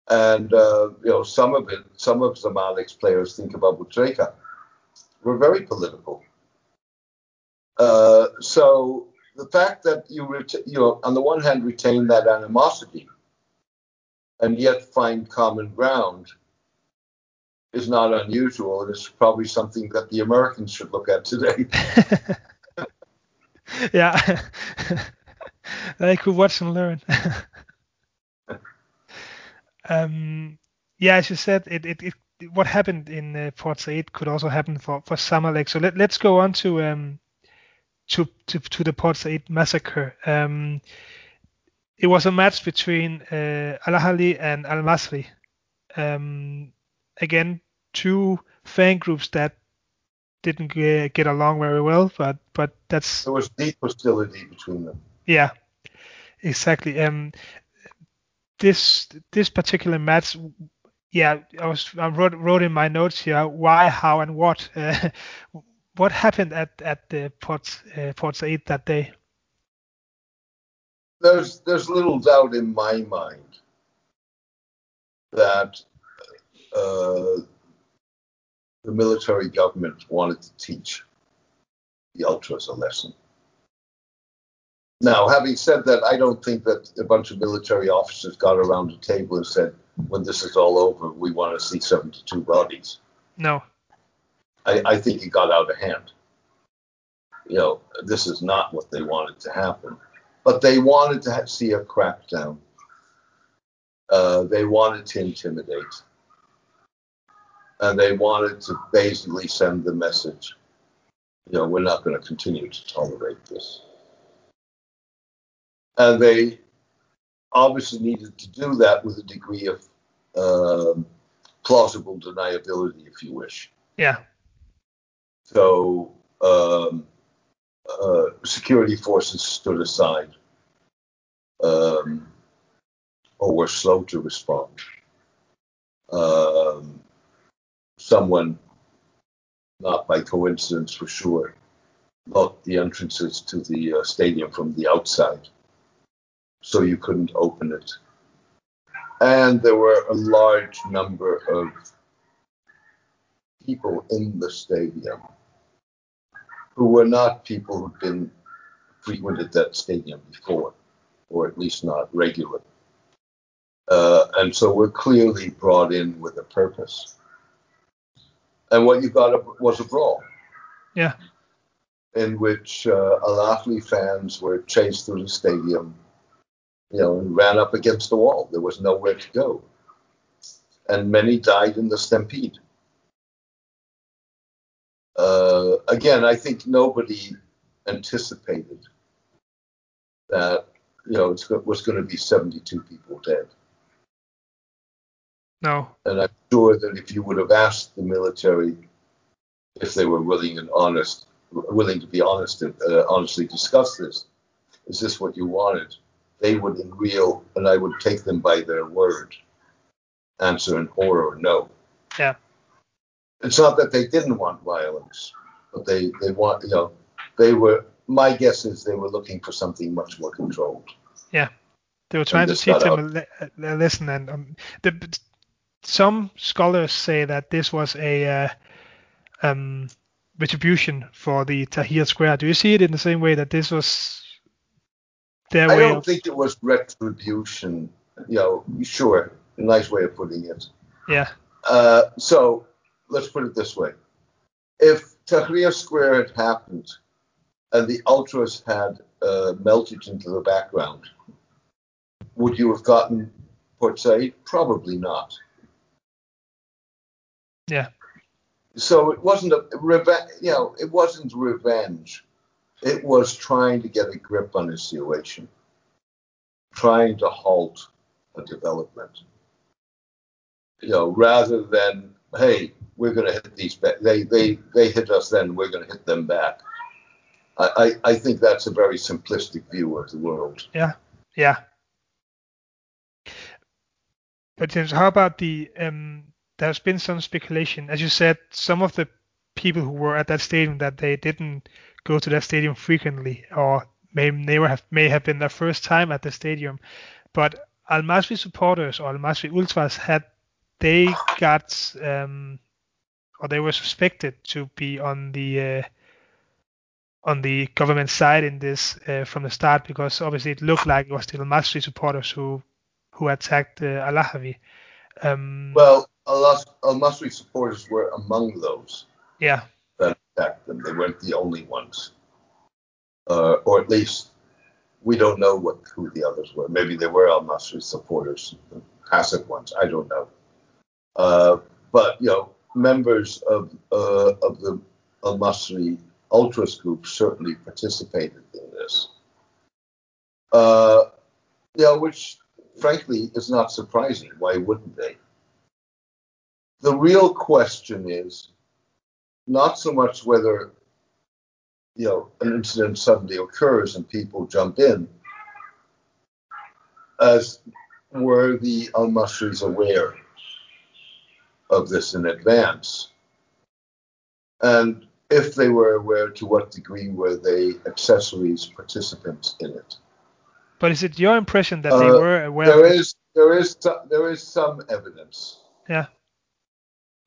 B: And uh, you know, some of it, some of Zamalek's players think about Butreka. Were very political. Uh, so the fact that you, ret- you know, on the one hand, retain that animosity, and yet find common ground, is not unusual, and it's probably something that the Americans should look at today.
A: yeah. they could watch and learn. um, yeah, as you said, it, it, it what happened in uh, Port Said could also happen for for Zamalek. So let let's go on to um to to, to the Port Said massacre. Um, it was a match between uh, Al Ahly and Al Masri. Um, again, two fan groups that didn't get, get along very well, but but that's
B: There was deep hostility between them.
A: yeah, exactly. Um, this this particular match, yeah, I was I wrote wrote in my notes here why, how, and what. Uh, what happened at at the Port uh, Port Said that day?
B: There's there's little doubt in my mind that uh, the military government wanted to teach the ultras a lesson. Now, having said that, I don't think that a bunch of military officers got around a table and said, "When this is all over, we want to see 72 bodies."
A: No.
B: I, I think it got out of hand. You know, this is not what they wanted to happen, but they wanted to see a crackdown. Uh, they wanted to intimidate, and they wanted to basically send the message. You know, we're not going to continue to tolerate this. And they obviously needed to do that with a degree of um, plausible deniability, if you wish.
A: Yeah.
B: So um, uh, security forces stood aside um, or were slow to respond. Um, someone, not by coincidence for sure, locked the entrances to the uh, stadium from the outside, so you couldn't open it. And there were a large number of people in the stadium who were not people who'd been frequented that stadium before, or at least not regularly. Uh, and so we're clearly brought in with a purpose. And what you got was a brawl.
A: Yeah.
B: In which uh, Al Ahly fans were chased through the stadium, you know, and ran up against the wall. There was nowhere to go. And many died in the stampede. Again, I think nobody anticipated that you know it was going to be 72 people dead.
A: No.
B: And I'm sure that if you would have asked the military if they were willing and honest, willing to be honest and uh, honestly discuss this, is this what you wanted? They would, in real, and I would take them by their word, answer in horror, no.
A: Yeah.
B: It's not that they didn't want violence, but they, they want, you know, they were my guess is they were looking for something much more controlled.
A: Yeah, they were trying to teach them a, a, lesson, and um, the, some scholars say that this was a uh, um, retribution for the Tahrir Square. Do you see it in the same way that this was their
B: I
A: way?
B: I don't
A: of...
B: think it was retribution. You know, sure, nice way of putting it.
A: Yeah.
B: Uh, so let's put it this way: if Tahrir Square had happened and the ultras had uh, melted into the background, would you have gotten Port Said? Probably not.
A: Yeah.
B: So it wasn't a revenge. You know, it wasn't revenge. It was trying to get a grip on the situation, trying to halt a development. You know, rather than hey, we're going to hit these back. They they they hit us, then we're going to hit them back. I, I I think that's a very simplistic view of the world.
A: Yeah, yeah. But James, how about the um? There's been some speculation, as you said, some of the people who were at that stadium that they didn't go to that stadium frequently, or may never have may have been their first time at the stadium. But Al Masri supporters or Al Masri ultras had they got um, or they were suspected to be on the uh, on the government side in this uh, from the start because obviously it looked like it was the Al Masri supporters who who attacked uh, Al Ahly. Um,
B: well, Al Masri supporters were among those.
A: Yeah.
B: That attacked them. They weren't the only ones, uh, or at least we don't know what who the others were. Maybe they were Al Masri supporters, passive ones. I don't know. Uh, but you know, members of uh, of the Al Masri Ultras group certainly participated in this. Uh, you know, which frankly is not surprising. Why wouldn't they? The real question is not so much whether you know an incident suddenly occurs and people jump in, as were the Al Masris aware of this in advance, and if they were aware, to what degree were they accessories participants in it?
A: But is it your impression that they
B: Uh,
A: were aware?
B: There is there is there is some evidence,
A: Yeah.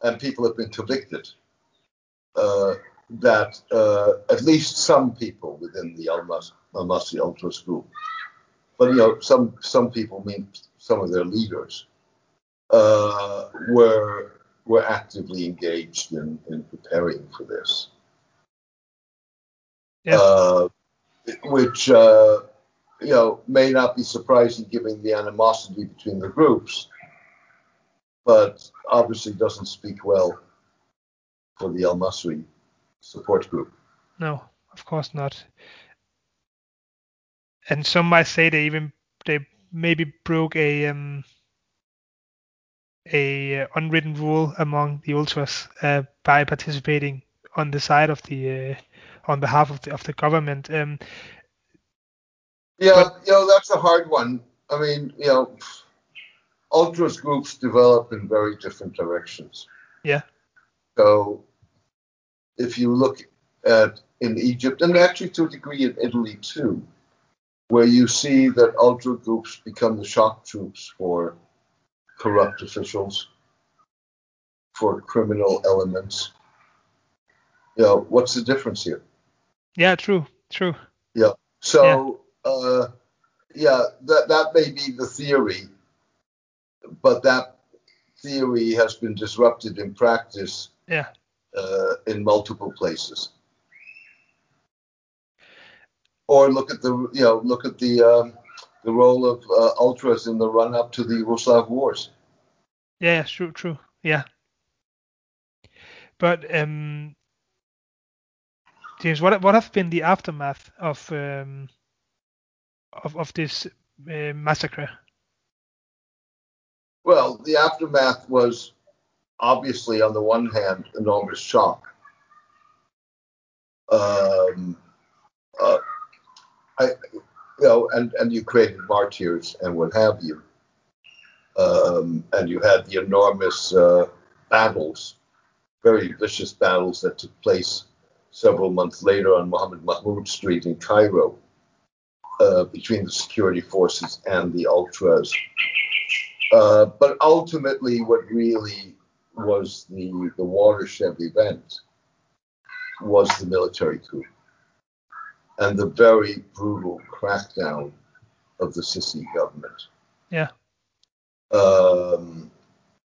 B: and people have been convicted uh, that uh, at least some people within the Al Masri Ultras group, but you know some some people mean some of their leaders uh, were were actively engaged in, in preparing for this.
A: Yeah.
B: Uh, which uh, you know may not be surprising given the animosity between the groups, but obviously doesn't speak well for the Al Masri support group.
A: No, of course not. And some might say they even they maybe broke a um a unwritten rule among the ultras uh, by participating on the side of the uh, on behalf of the of the government. Um,
B: Yeah,
A: But-
B: you know that's a hard one. I mean, you know, ultras groups develop in very different directions.
A: Yeah.
B: So, if you look at in Egypt and actually to a degree in Italy too, where you see that ultra groups become the shock troops for corrupt officials, for criminal elements. You know, what's the difference here?
A: yeah, true, true. Yeah.
B: So, uh, yeah, that that may be the theory, but that theory has been disrupted in practice
A: Yeah,
B: uh, in multiple places. Or look at the you know look at the um, the role of uh, ultras in the run up to the Yugoslav wars.
A: yeah, true, true. Yeah. But um, James, what what have been the aftermath of um of of this uh, massacre?
B: Well, the aftermath was obviously, on the one hand, enormous shock. Um, uh, I, you know, and, and you created martyrs and what have you. Um, and you had the enormous uh, battles, very vicious battles that took place several months later on Mohammed Mahmoud Street in Cairo uh, between the security forces and the ultras. Uh, but ultimately, what really was the, the watershed event was the military coup and the very brutal crackdown of the Sisi government.
A: Yeah.
B: Um,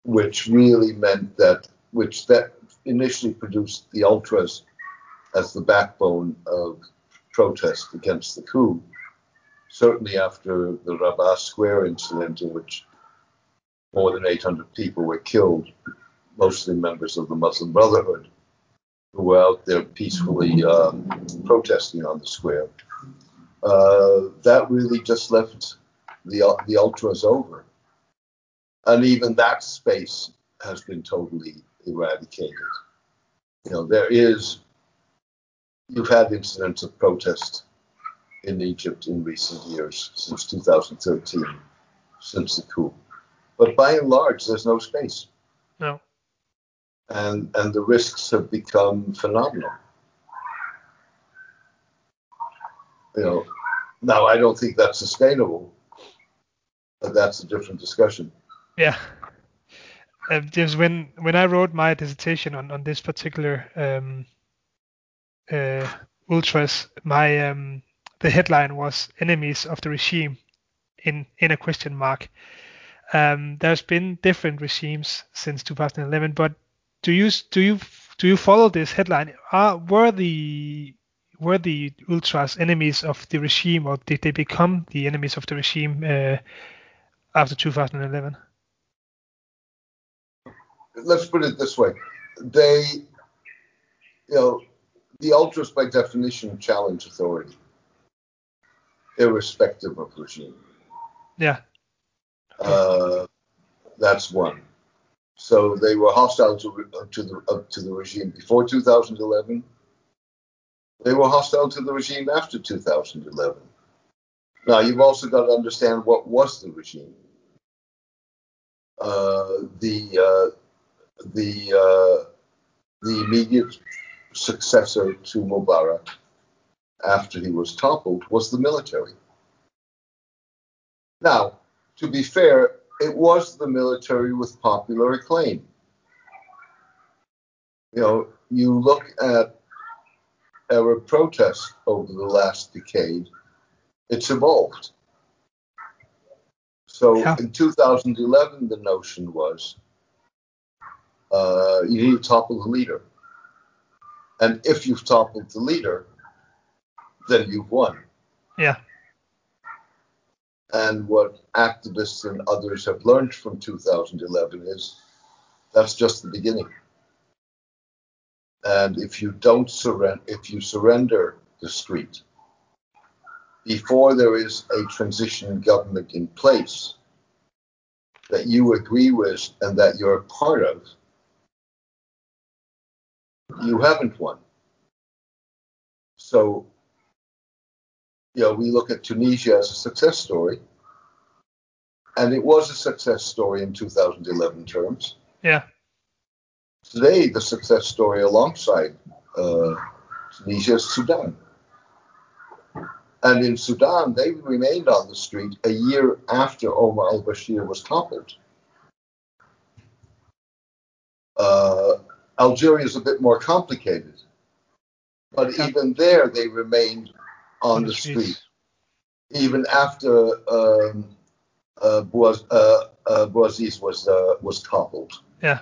B: which really meant that, which that initially produced the ultras as the backbone of protest against the coup. Certainly after the Rabaa Square incident, in which more than 800 people were killed, mostly members of the Muslim Brotherhood, who were out there peacefully uh, protesting on the square. Uh, that really just left the the ultras over, and even that space has been totally eradicated. You know, there is you've had incidents of protest in Egypt in recent years, since 2013, since the coup. But by and large, there's no space. And, and the risks have become phenomenal. You know, now I don't think that's sustainable, but that's a different discussion.
A: Yeah. Uh, just when when I wrote my dissertation on on this particular um, uh, ultras, my um, the headline was "Enemies of the Regime" in in a question mark. Um, there's been different regimes since 2011, but do you do you do you follow this headline? Are were the were the ultras enemies of the regime, or did they become the enemies of the regime uh, after 2011?
B: Let's put it this way: they, you know, the ultras, by definition, challenge authority, irrespective of regime.
A: Yeah.
B: Uh, that's one. So they were hostile to, to the uh, to the regime before 2011. They were hostile to the regime after 2011. Now you've also got to understand what was the regime. Uh, the uh, the uh, the immediate successor to Mubarak after he was toppled was the military. Now, to be fair, it was the military with popular acclaim. You know, you look at Arab protest over the last decade, it's evolved. So yeah. in 2011, the notion was uh, you need to topple the leader. And if you've toppled the leader, then you've won.
A: Yeah.
B: And what activists and others have learned from 2011 is that's just the beginning. And if you don't surrender, if you surrender the street before there is a transition government in place that you agree with and that you're part of, you haven't won. So, you know, we look at Tunisia as a success story, and it was a success story in 2011 terms.
A: Yeah.
B: Today, the success story alongside uh, Tunisia is Sudan. And in Sudan, they remained on the street a year after Omar al Bashir was toppled. Uh, Algeria is a bit more complicated, but even there they remained on, the, street, even after um, uh, Boaz, uh, uh, was uh, was toppled.
A: Yeah.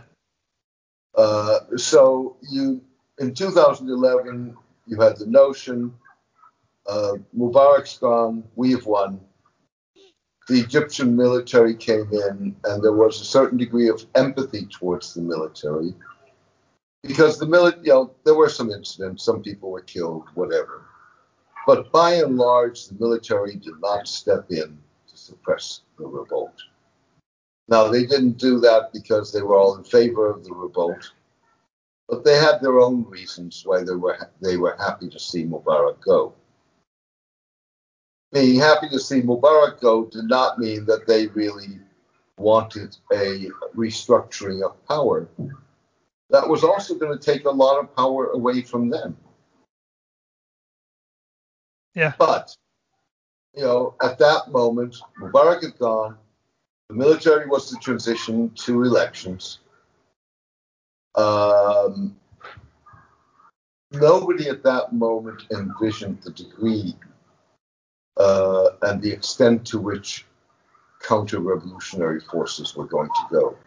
B: Uh, so you in 2011 you had the notion uh, Mubarak's gone, we've won. The Egyptian military came in, and there was a certain degree of empathy towards the military because the military, you know, there were some incidents, some people were killed, whatever. But by and large, the military did not step in to suppress the revolt. Now, they didn't do that because they were all in favor of the revolt, but they had their own reasons why they were they were happy to see Mubarak go. Being happy to see Mubarak go did not mean that they really wanted a restructuring of power that was also going to take a lot of power away from them.
A: Yeah.
B: But, you know, at that moment, Mubarak had gone. The military was to transition to elections. Um, nobody at that moment envisioned the degree uh, and the extent to which counter-revolutionary forces were going to go.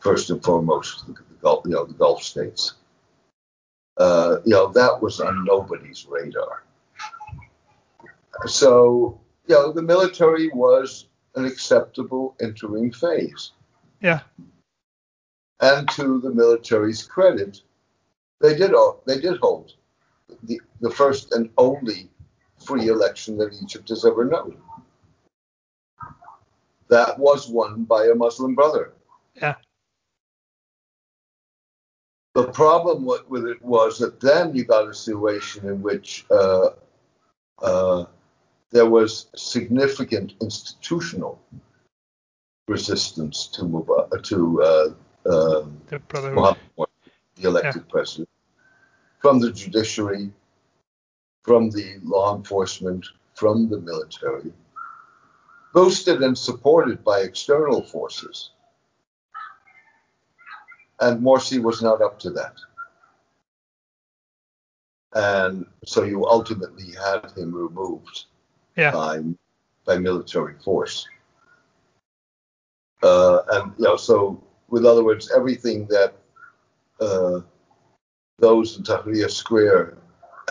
B: First and foremost, the, the Gulf, you know, the Gulf states. Uh, you know, that was on nobody's radar. So, you know, the military was an acceptable interim phase.
A: Yeah.
B: And to the military's credit, they did they did hold the, the first and only free election that Egypt has ever known. That was won by a Muslim brother.
A: Yeah.
B: The problem with it was that then you got a situation in which uh, uh, there was significant institutional resistance to Mubarak, to uh, um,
A: The.
B: Muhammad, the elected president, from the judiciary, from the law enforcement, from the military, boosted and supported by external forces. And Morsi was not up to that. And so you ultimately had him removed
A: Yeah.
B: by, by military force. Uh, and you know, so with other words, everything that uh, those in Tahrir Square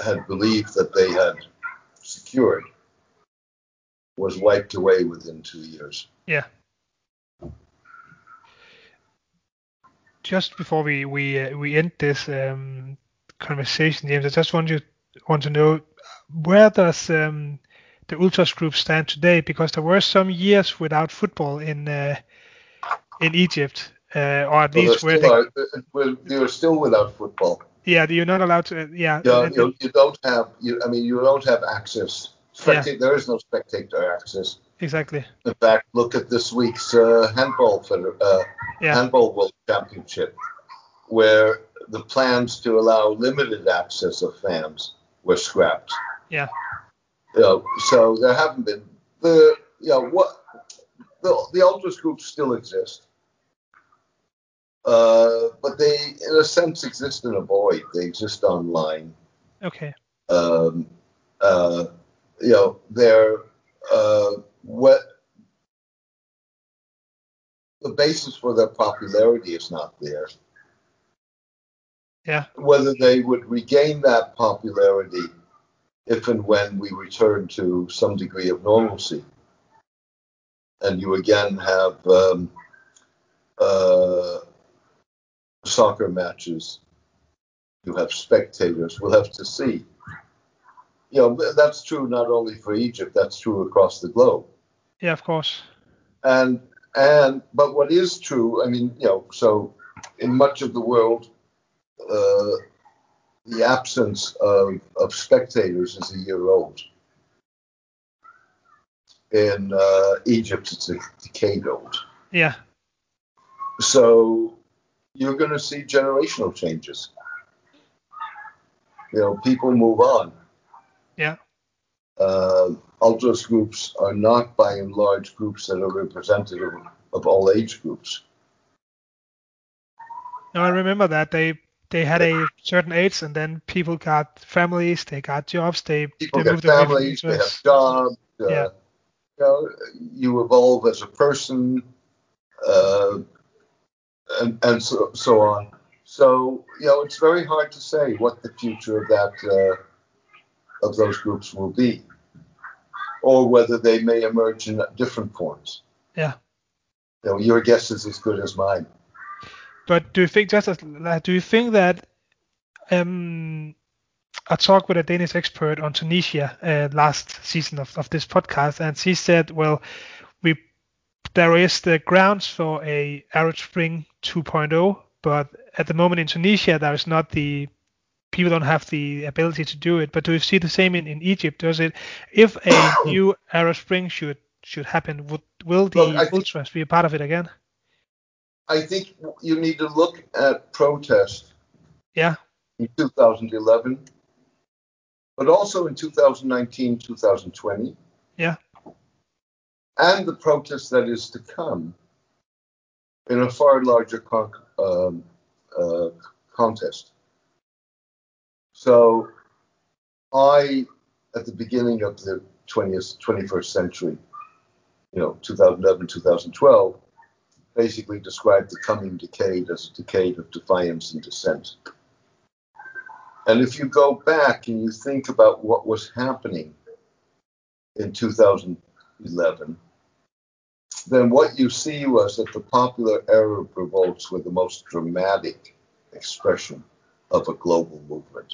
B: had believed that they had secured was wiped away within two years.
A: Yeah. Just before we we uh, we end this um, conversation, James, I just want you want to know where does um, the ultras group stand today? Because there were some years without football in uh, in Egypt, uh, or at
B: So
A: least where they,
B: out- uh, well, they are still without football.
A: yeah, you're not allowed to. Yeah,
B: Yeah,
A: and-
B: you, you don't have. You, I mean, you don't have access. Spectate, There is no spectator access.
A: exactly.
B: In fact, look at this week's uh, handball uh,
A: Yeah,
B: handball world championship, where the plans to allow limited access of fans were scrapped.
A: yeah,
B: You know, so there haven't been the you know what the the ultras groups still exist, uh, but they in a sense exist in a void. They exist online.
A: okay,
B: Um, uh, you know, they're uh, what the basis for their popularity is not there.
A: yeah,
B: Whether they would regain that popularity if and when we return to some degree of normalcy, and you again have um, uh, soccer matches, you have spectators. We'll have to see. You know, that's true not only for Egypt, that's true across the globe.
A: yeah, of course.
B: And and but what is true, I mean, you know, so in much of the world, uh, the absence of, of spectators is a year old. In uh, Egypt, it's a decade old.
A: Yeah,
B: So you're going to see generational changes. You know, people move on.
A: yeah,
B: uh, ultras groups are not by and large groups that are representative of all age groups.
A: No, I remember that they they had a certain age, and then people got families, they got jobs, they
B: People
A: they
B: get
A: moved away
B: families, they have jobs. Uh,
A: Yeah.
B: You know, you evolve as a person, uh, and and so so on. So you know, it's very hard to say what the future of that uh, of those groups will be, or whether they may emerge in different forms.
A: Yeah.
B: You know, your guess is as good as mine.
A: But do you think just as like, do you think that um I talked with a Danish expert on Tunisia uh, last season of, of this podcast, and she said, well, we there is the grounds for a Arab Spring 2.0, but at the moment in Tunisia there is not the people don't have the ability to do it. But do you see the same in, in Egypt? Does it if a new Arab Spring should should happen, would will the
B: think-
A: ultras be a part of it again?
B: I think you need to look at protest
A: Yeah,
B: in 2011 but also in 2019, 2020.
A: Yeah.
B: And the protest that is to come in a far larger con- um, uh, contest. So I, at the beginning of the 20th, 21st century, you know, 2011, 2012, basically described the coming decade as a decade of defiance and dissent. And if you go back and you think about what was happening in 2011, then what you see was that the popular Arab revolts were the most dramatic expression of a global movement.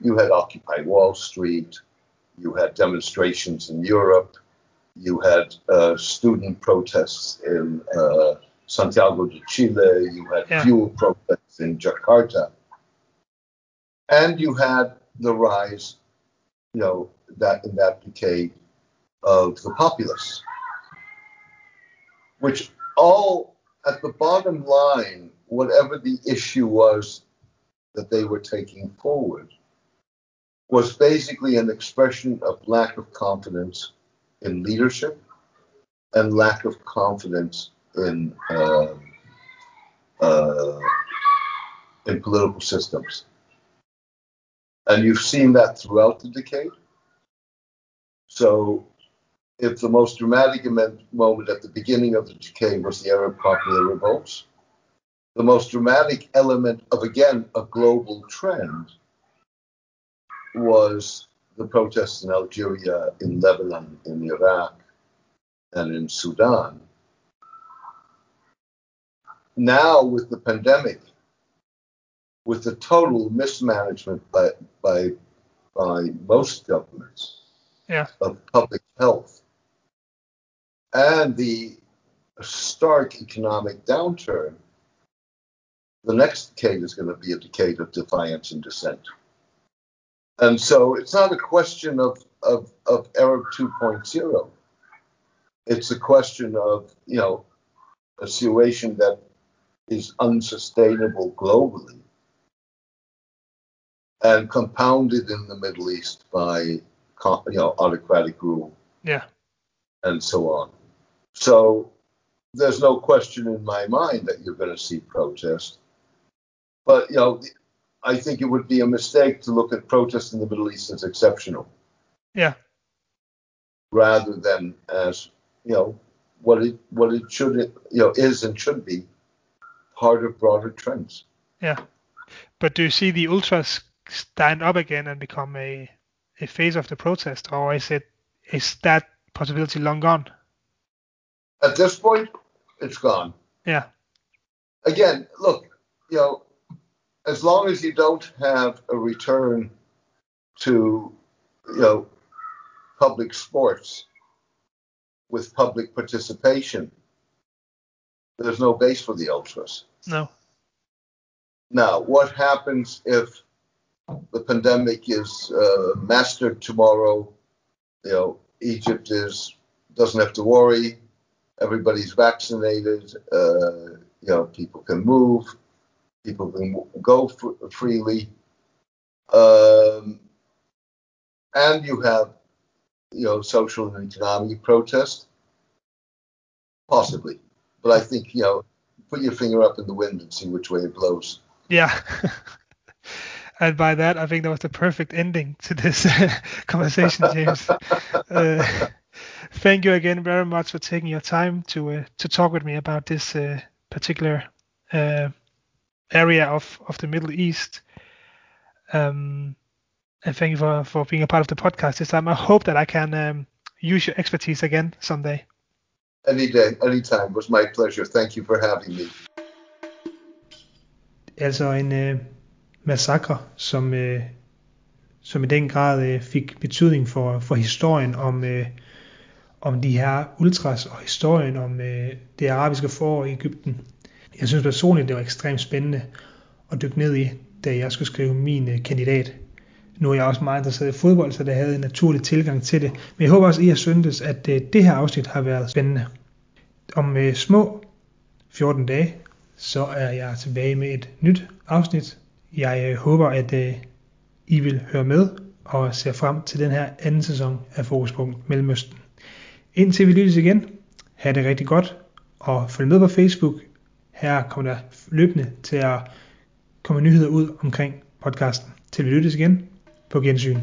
B: You had Occupy Wall Street, you had demonstrations in Europe, you had uh, student protests in uh, Santiago de Chile, you had yeah. fuel protests in Jakarta, and you had the rise, you know, that in that decade of the populace, which all at the bottom line, whatever the issue was that they were taking forward, was basically an expression of lack of confidence in leadership and lack of confidence in uh, uh, in political systems. And you've seen that throughout the decade. So, if the most dramatic moment at the beginning of the decade was the Arab popular revolts, the most dramatic element of, again, a global trend was the protests in Algeria, in Lebanon, in Iraq, and in Sudan. Now, with the pandemic, with the total mismanagement by, by, by most governments
A: yeah.
B: of public health and the stark economic downturn, the next decade is going to be a decade of defiance and dissent. And so it's not a question of, of, of Arab 2.0. It's a question of, you know, a situation that is unsustainable globally and compounded in the Middle East by, you know, autocratic rule.
A: Yeah.
B: And so on. So there's no question in my mind that you're going to see protest. But, you know, I think it would be a mistake to look at protests in the Middle East as exceptional.
A: Yeah.
B: Rather than as you know what it what it should you know is and should be part of broader trends.
A: Yeah. But do you see the ultras stand up again and become a a face of the protest, or is it is that possibility long gone?
B: At this point, it's gone.
A: Yeah.
B: Again, look, you know, as long as you don't have a return to, you know, public sports with public participation, there's no base for the ultras.
A: No.
B: Now, what happens if the pandemic is uh, mastered tomorrow? You know, Egypt is doesn't have to worry. Everybody's vaccinated. Uh, you know, people can move people can go f- freely. Um, and you have, you know, social and economic protest, possibly. But I think, you know, put your finger up in the wind and see which way it blows.
A: Yeah. and by that, I think that was the perfect ending to this conversation, James. Uh, thank you again very much for taking your time to uh, to talk with me about this uh, particular uh, area of, of the Middle East. Um, and thank you for, for being a part of the podcast this time. I hope that I can um, use your expertise again someday.
B: Any day, anytime. It was my pleasure. Thank you for having me.
A: Altså en øh, massakre, som, øh, som i den grad øh, fik betydning for, for historien om, øh, om de her ultras og historien om øh, det arabiske forår i Ægypten. Jeg synes personligt, det var ekstremt spændende at dykke ned i, da jeg skulle skrive min øh, kandidat. Nu er jeg også meget interesseret i fodbold, så det havde en naturlig tilgang til det. Men jeg håber også, at I har syntes, at øh, det her afsnit har været spændende. Om øh, små 14 dage, så er jeg tilbage med et nyt afsnit. Jeg håber, at I vil høre med og ser frem til den her anden sæson af Fokuspunkt Mellemøsten. Indtil vi lyttes igen, have det rigtig godt, og følg med på Facebook. Her kommer der løbende til at komme nyheder ud omkring podcasten. Til vi lyttes igen på gensyn.